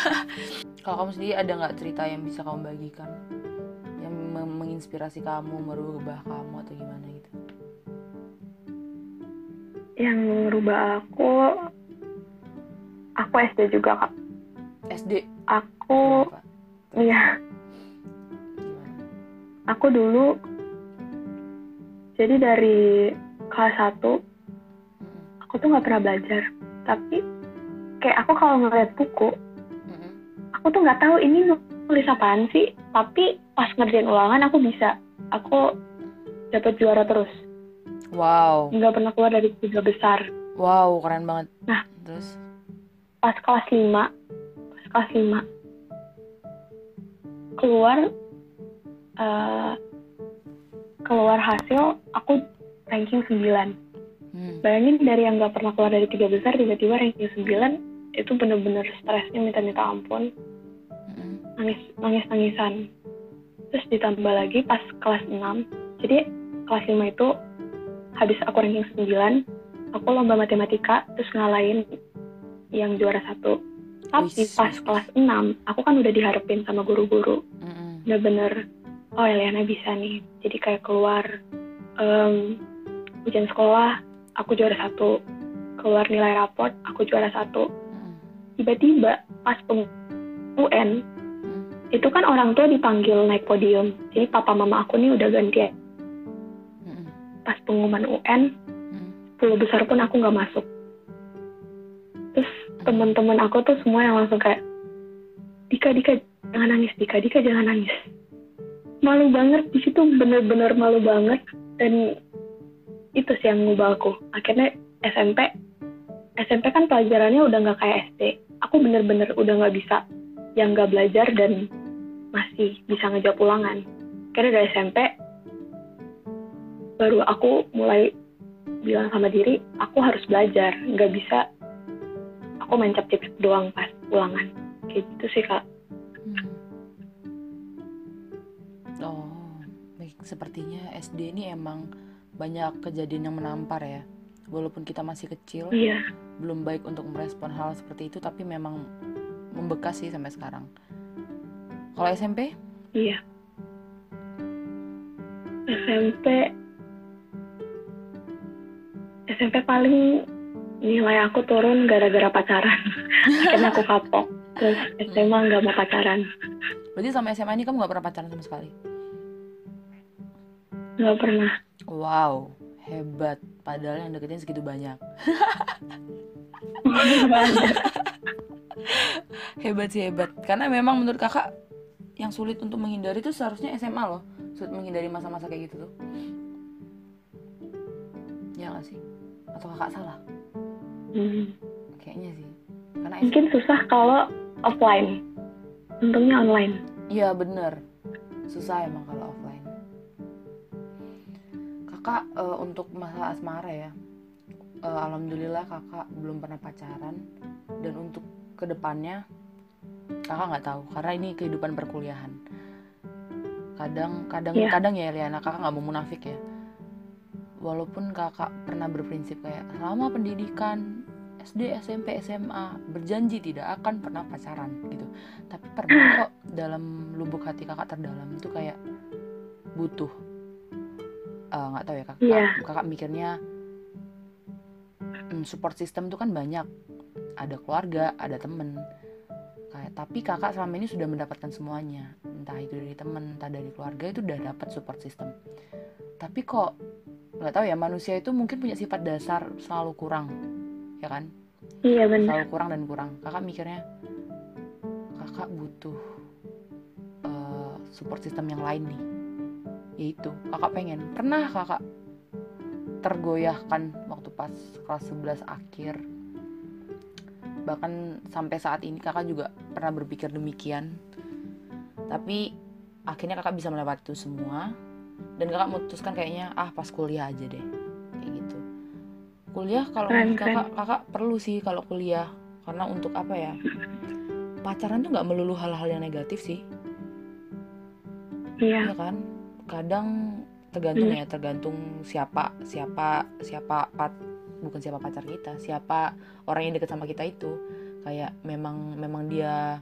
Speaker 1: Kalau kamu sendiri ada nggak cerita yang bisa kamu bagikan? Yang menginspirasi kamu merubah kamu atau gimana gitu?
Speaker 2: Yang merubah aku aku SD juga kak
Speaker 1: SD
Speaker 2: aku iya. Aku dulu jadi dari kelas 1 aku tuh nggak pernah belajar. Tapi kayak aku kalau ngeliat buku aku tuh nggak tahu ini nulis apaan sih. Tapi pas ngerjain ulangan aku bisa. Aku dapat juara terus.
Speaker 1: Wow.
Speaker 2: Nggak pernah keluar dari tiga besar.
Speaker 1: Wow keren banget.
Speaker 2: Nah
Speaker 1: terus?
Speaker 2: pas kelas 5 pas kelas 5 keluar uh, keluar hasil aku ranking 9 hmm. bayangin dari yang gak pernah keluar dari tiga besar tiba-tiba ranking 9 itu bener-bener stresnya minta-minta ampun. Hmm. nangis nangis nangisan terus ditambah lagi pas kelas 6 jadi kelas 5 itu habis aku ranking 9 aku lomba matematika terus ngalahin yang juara satu tapi pas kelas 6 aku kan udah diharapin sama guru-guru. Mm bener-bener oh Eliana bisa nih. Jadi kayak keluar um, ujian sekolah aku juara satu. Keluar nilai raport aku juara satu. Hmm. tiba-tiba pas peng UN hmm. itu kan orang tua dipanggil naik podium. Jadi papa mama aku nih udah ganti ya hmm. pas pengumuman UN sepuluh besar pun aku nggak masuk teman-teman aku tuh semua yang langsung kayak Dika Dika jangan nangis Dika Dika jangan nangis. Malu banget di situ bener-bener malu banget dan itu sih yang ngubah aku. Akhirnya SMP SMP kan pelajarannya udah nggak kayak SD aku bener-bener udah nggak bisa yang nggak belajar dan masih bisa ngejawab ulangan. Karena dari SMP baru aku mulai bilang sama diri aku harus belajar nggak bisa aku main cap doang pas ulangan. Kayak gitu sih kak. Hmm.
Speaker 1: oh sepertinya SD ini emang banyak kejadian yang menampar ya. Walaupun kita masih kecil
Speaker 2: iya.
Speaker 1: belum baik untuk merespon hal seperti itu tapi memang membekas sih sampai sekarang. Kalau SMP
Speaker 2: iya. SMP SMP paling nilai aku turun gara-gara pacaran akhirnya aku kapok terus SMA nggak mau pacaran
Speaker 1: berarti sama SMA ini kamu nggak pernah pacaran sama sekali
Speaker 2: nggak pernah
Speaker 1: Wow, hebat. Padahal yang deketin segitu banyak. hebat sih hebat. Karena memang menurut kakak yang sulit untuk menghindari itu seharusnya SMA loh. Sulit menghindari masa-masa kayak gitu tuh. Ya gak sih? Atau kakak salah?
Speaker 2: Hmm.
Speaker 1: Kayaknya sih. Karena
Speaker 2: mungkin susah kalau offline. Untungnya online.
Speaker 1: Iya bener. Susah emang kalau offline kakak uh, untuk masa asmara ya uh, alhamdulillah kakak belum pernah pacaran dan untuk ke depannya kakak nggak tahu karena ini kehidupan perkuliahan kadang kadang yeah. kadang ya Liana kakak nggak mau munafik ya walaupun kakak pernah berprinsip kayak selama pendidikan SD SMP SMA berjanji tidak akan pernah pacaran gitu. Tapi pernah kok dalam lubuk hati kakak terdalam itu kayak butuh Eh, nggak uh, tahu ya kakak yeah. kakak mikirnya hmm, support system itu kan banyak. Ada keluarga ada temen. Kayak tapi kakak selama ini sudah mendapatkan semuanya. Entah itu dari temen entah dari keluarga itu udah dapat support system. Tapi kok nggak tahu ya manusia itu mungkin punya sifat dasar selalu kurang ya kan?
Speaker 2: Iya benar.
Speaker 1: Selalu kurang dan kurang. Kakak mikirnya kakak butuh uh, support system yang lain nih. Ya itu kakak pengen. Pernah kakak tergoyahkan waktu pas kelas 11 akhir? Bahkan sampai saat ini kakak juga pernah berpikir demikian. Tapi akhirnya kakak bisa melewati itu semua dan kakak memutuskan kayaknya ah pas kuliah aja deh. Kayak gitu. Kuliah kalau kakak kakak perlu sih kalau kuliah. Karena untuk apa ya? Pacaran tuh nggak melulu hal-hal yang negatif sih.
Speaker 2: Iya.
Speaker 1: Ya kan? Kadang tergantung hmm. ya tergantung siapa siapa siapa pat bukan siapa pacar kita siapa orang yang deket sama kita itu. Kayak memang memang dia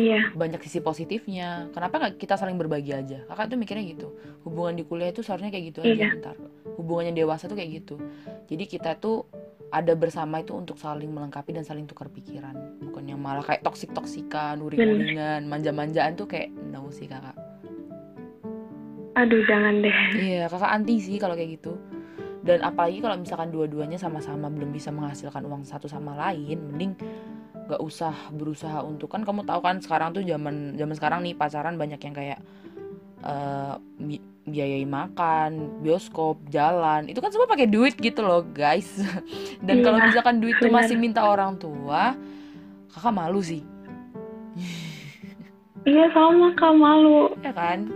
Speaker 2: Iya.
Speaker 1: Banyak sisi positifnya. Kenapa nggak kita saling berbagi aja? Kakak tuh mikirnya gitu. Hubungan di kuliah itu seharusnya kayak gitu aja
Speaker 2: iya.
Speaker 1: ntar. Hubungannya dewasa tuh kayak gitu. Jadi kita tuh ada bersama itu untuk saling melengkapi dan saling tukar pikiran. Bukan yang malah kayak toksik toksikan, uring-uringan, manja-manjaan tuh kayak no sih kakak.
Speaker 2: Aduh jangan deh.
Speaker 1: Iya kakak anti sih kalau kayak gitu. Dan apalagi kalau misalkan dua-duanya sama-sama belum bisa menghasilkan uang satu sama lain, mending gak usah berusaha untuk kan kamu tahu kan sekarang tuh zaman zaman sekarang nih pacaran banyak yang kayak uh, biayai makan, bioskop, jalan, itu kan semua pakai duit gitu loh guys. Dan iya, kalau misalkan duit tuh masih minta orang tua, kakak malu sih.
Speaker 2: Iya sama kak malu.
Speaker 1: Ya kan,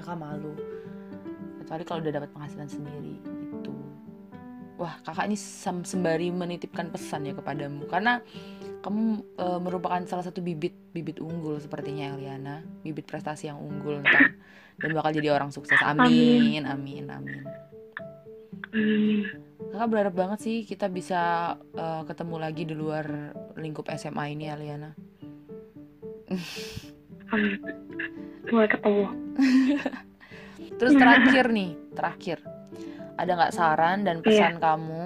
Speaker 1: kakak malu. Kecuali kalau udah dapat penghasilan sendiri wah kakak ini sembari menitipkan pesan ya kepadamu. Karena kamu e, merupakan salah satu bibit bibit unggul sepertinya Eliana. Bibit prestasi yang unggul ntar dan bakal jadi orang sukses. Amin amin amin, amin. kakak berharap banget sih kita bisa uh, ketemu lagi di luar lingkup SMA ini Eliana.
Speaker 2: Mulai ketemu.
Speaker 1: Terus terakhir nih terakhir ada nggak saran dan iya. pesan yeah. kamu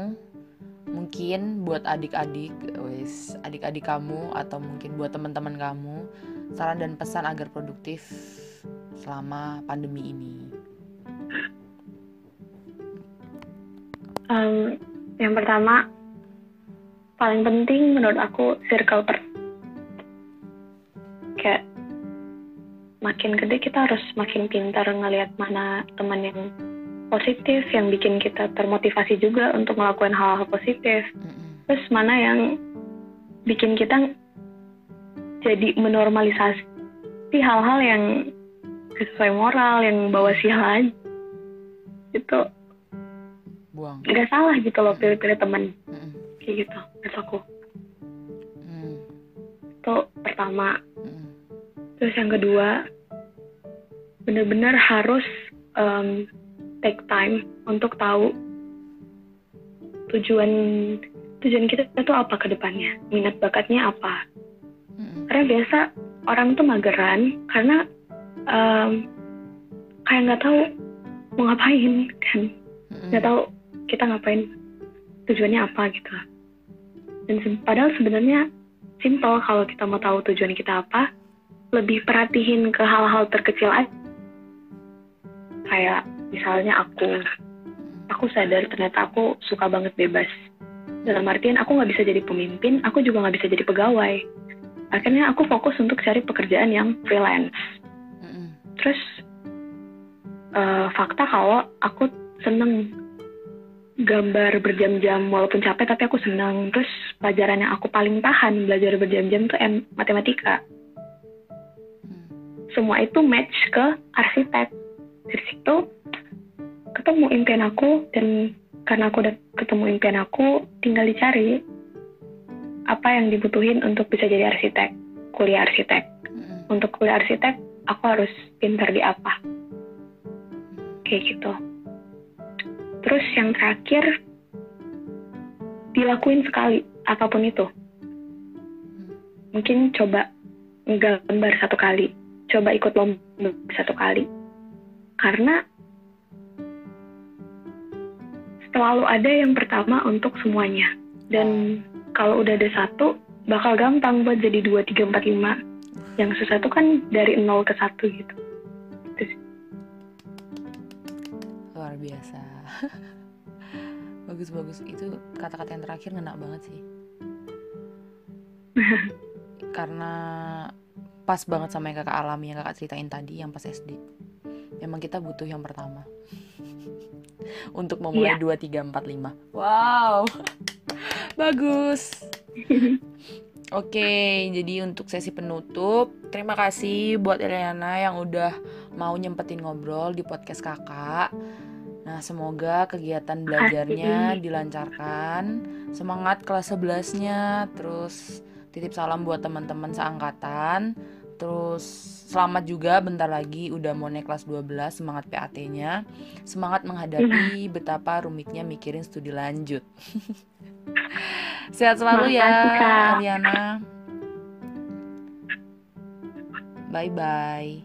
Speaker 1: mungkin buat adik-adik wes adik-adik kamu atau mungkin buat teman-teman kamu saran dan pesan agar produktif selama pandemi ini
Speaker 2: um, yang pertama paling penting menurut aku circle per kayak makin gede kita harus makin pintar ngelihat mana teman yang positif yang bikin kita termotivasi juga untuk melakukan hal-hal positif mm-hmm. terus mana yang bikin kita jadi menormalisasi hal-hal yang sesuai moral yang bawa sial aja itu
Speaker 1: buang
Speaker 2: nggak salah gitu loh pilih-pilih teman mm-hmm. kayak gitu menurut aku mm. itu pertama mm. terus yang kedua bener-bener harus um, take time untuk tahu tujuan tujuan kita itu apa ke depannya, minat bakatnya apa. hmm Karena biasa orang tuh mageran karena um, kayak nggak tahu mau ngapain kan, nggak hmm tahu kita ngapain tujuannya apa gitu. Dan se- padahal sebenarnya simple kalau kita mau tahu tujuan kita apa, lebih perhatiin ke hal-hal terkecil aja. Kayak misalnya aku aku sadar ternyata aku suka banget bebas. Dalam artian aku nggak bisa jadi pemimpin aku juga nggak bisa jadi pegawai. Akhirnya aku fokus untuk cari pekerjaan yang freelance. Terus uh, fakta kalau aku seneng gambar berjam-jam walaupun capek tapi aku senang terus pelajaran yang aku paling tahan belajar berjam-jam tuh M matematika. Mm. semua itu match ke arsitek. Dari situ ketemu impian aku dan karena aku udah ketemu impian aku tinggal dicari apa yang dibutuhin untuk bisa jadi arsitek kuliah arsitek. Hmm. untuk kuliah arsitek aku harus pintar di apa. Kayak gitu. Terus yang terakhir dilakuin sekali apa pun itu. Mungkin coba gambar satu kali coba ikut lomba satu kali. Karena selalu ada yang pertama untuk semuanya. Dan kalau udah ada satu, bakal gampang buat jadi dua tiga empat lima. Yang susah tuh kan dari nol ke satu gitu. Terus.
Speaker 1: Luar biasa. Bagus-bagus. Itu kata-kata yang terakhir ngena banget sih. Karena pas banget sama yang kakak alami yang kakak ceritain tadi yang pas SD. Memang kita butuh yang pertama untuk memulai dua tiga empat lima wow bagus Oke, jadi untuk sesi penutup, terima kasih buat Eliana yang udah mau nyempetin ngobrol di podcast kakak. Nah, semoga kegiatan belajarnya dilancarkan. Semangat kelas 11-nya, terus titip salam buat teman-teman seangkatan. Terus selamat juga bentar lagi udah mau naik kelas 12, semangat PAT-nya. Semangat menghadapi betapa rumitnya mikirin studi lanjut. Sehat selalu ya, Ariana. Bye bye.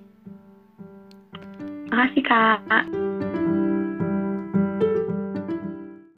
Speaker 2: Makasih, Kak.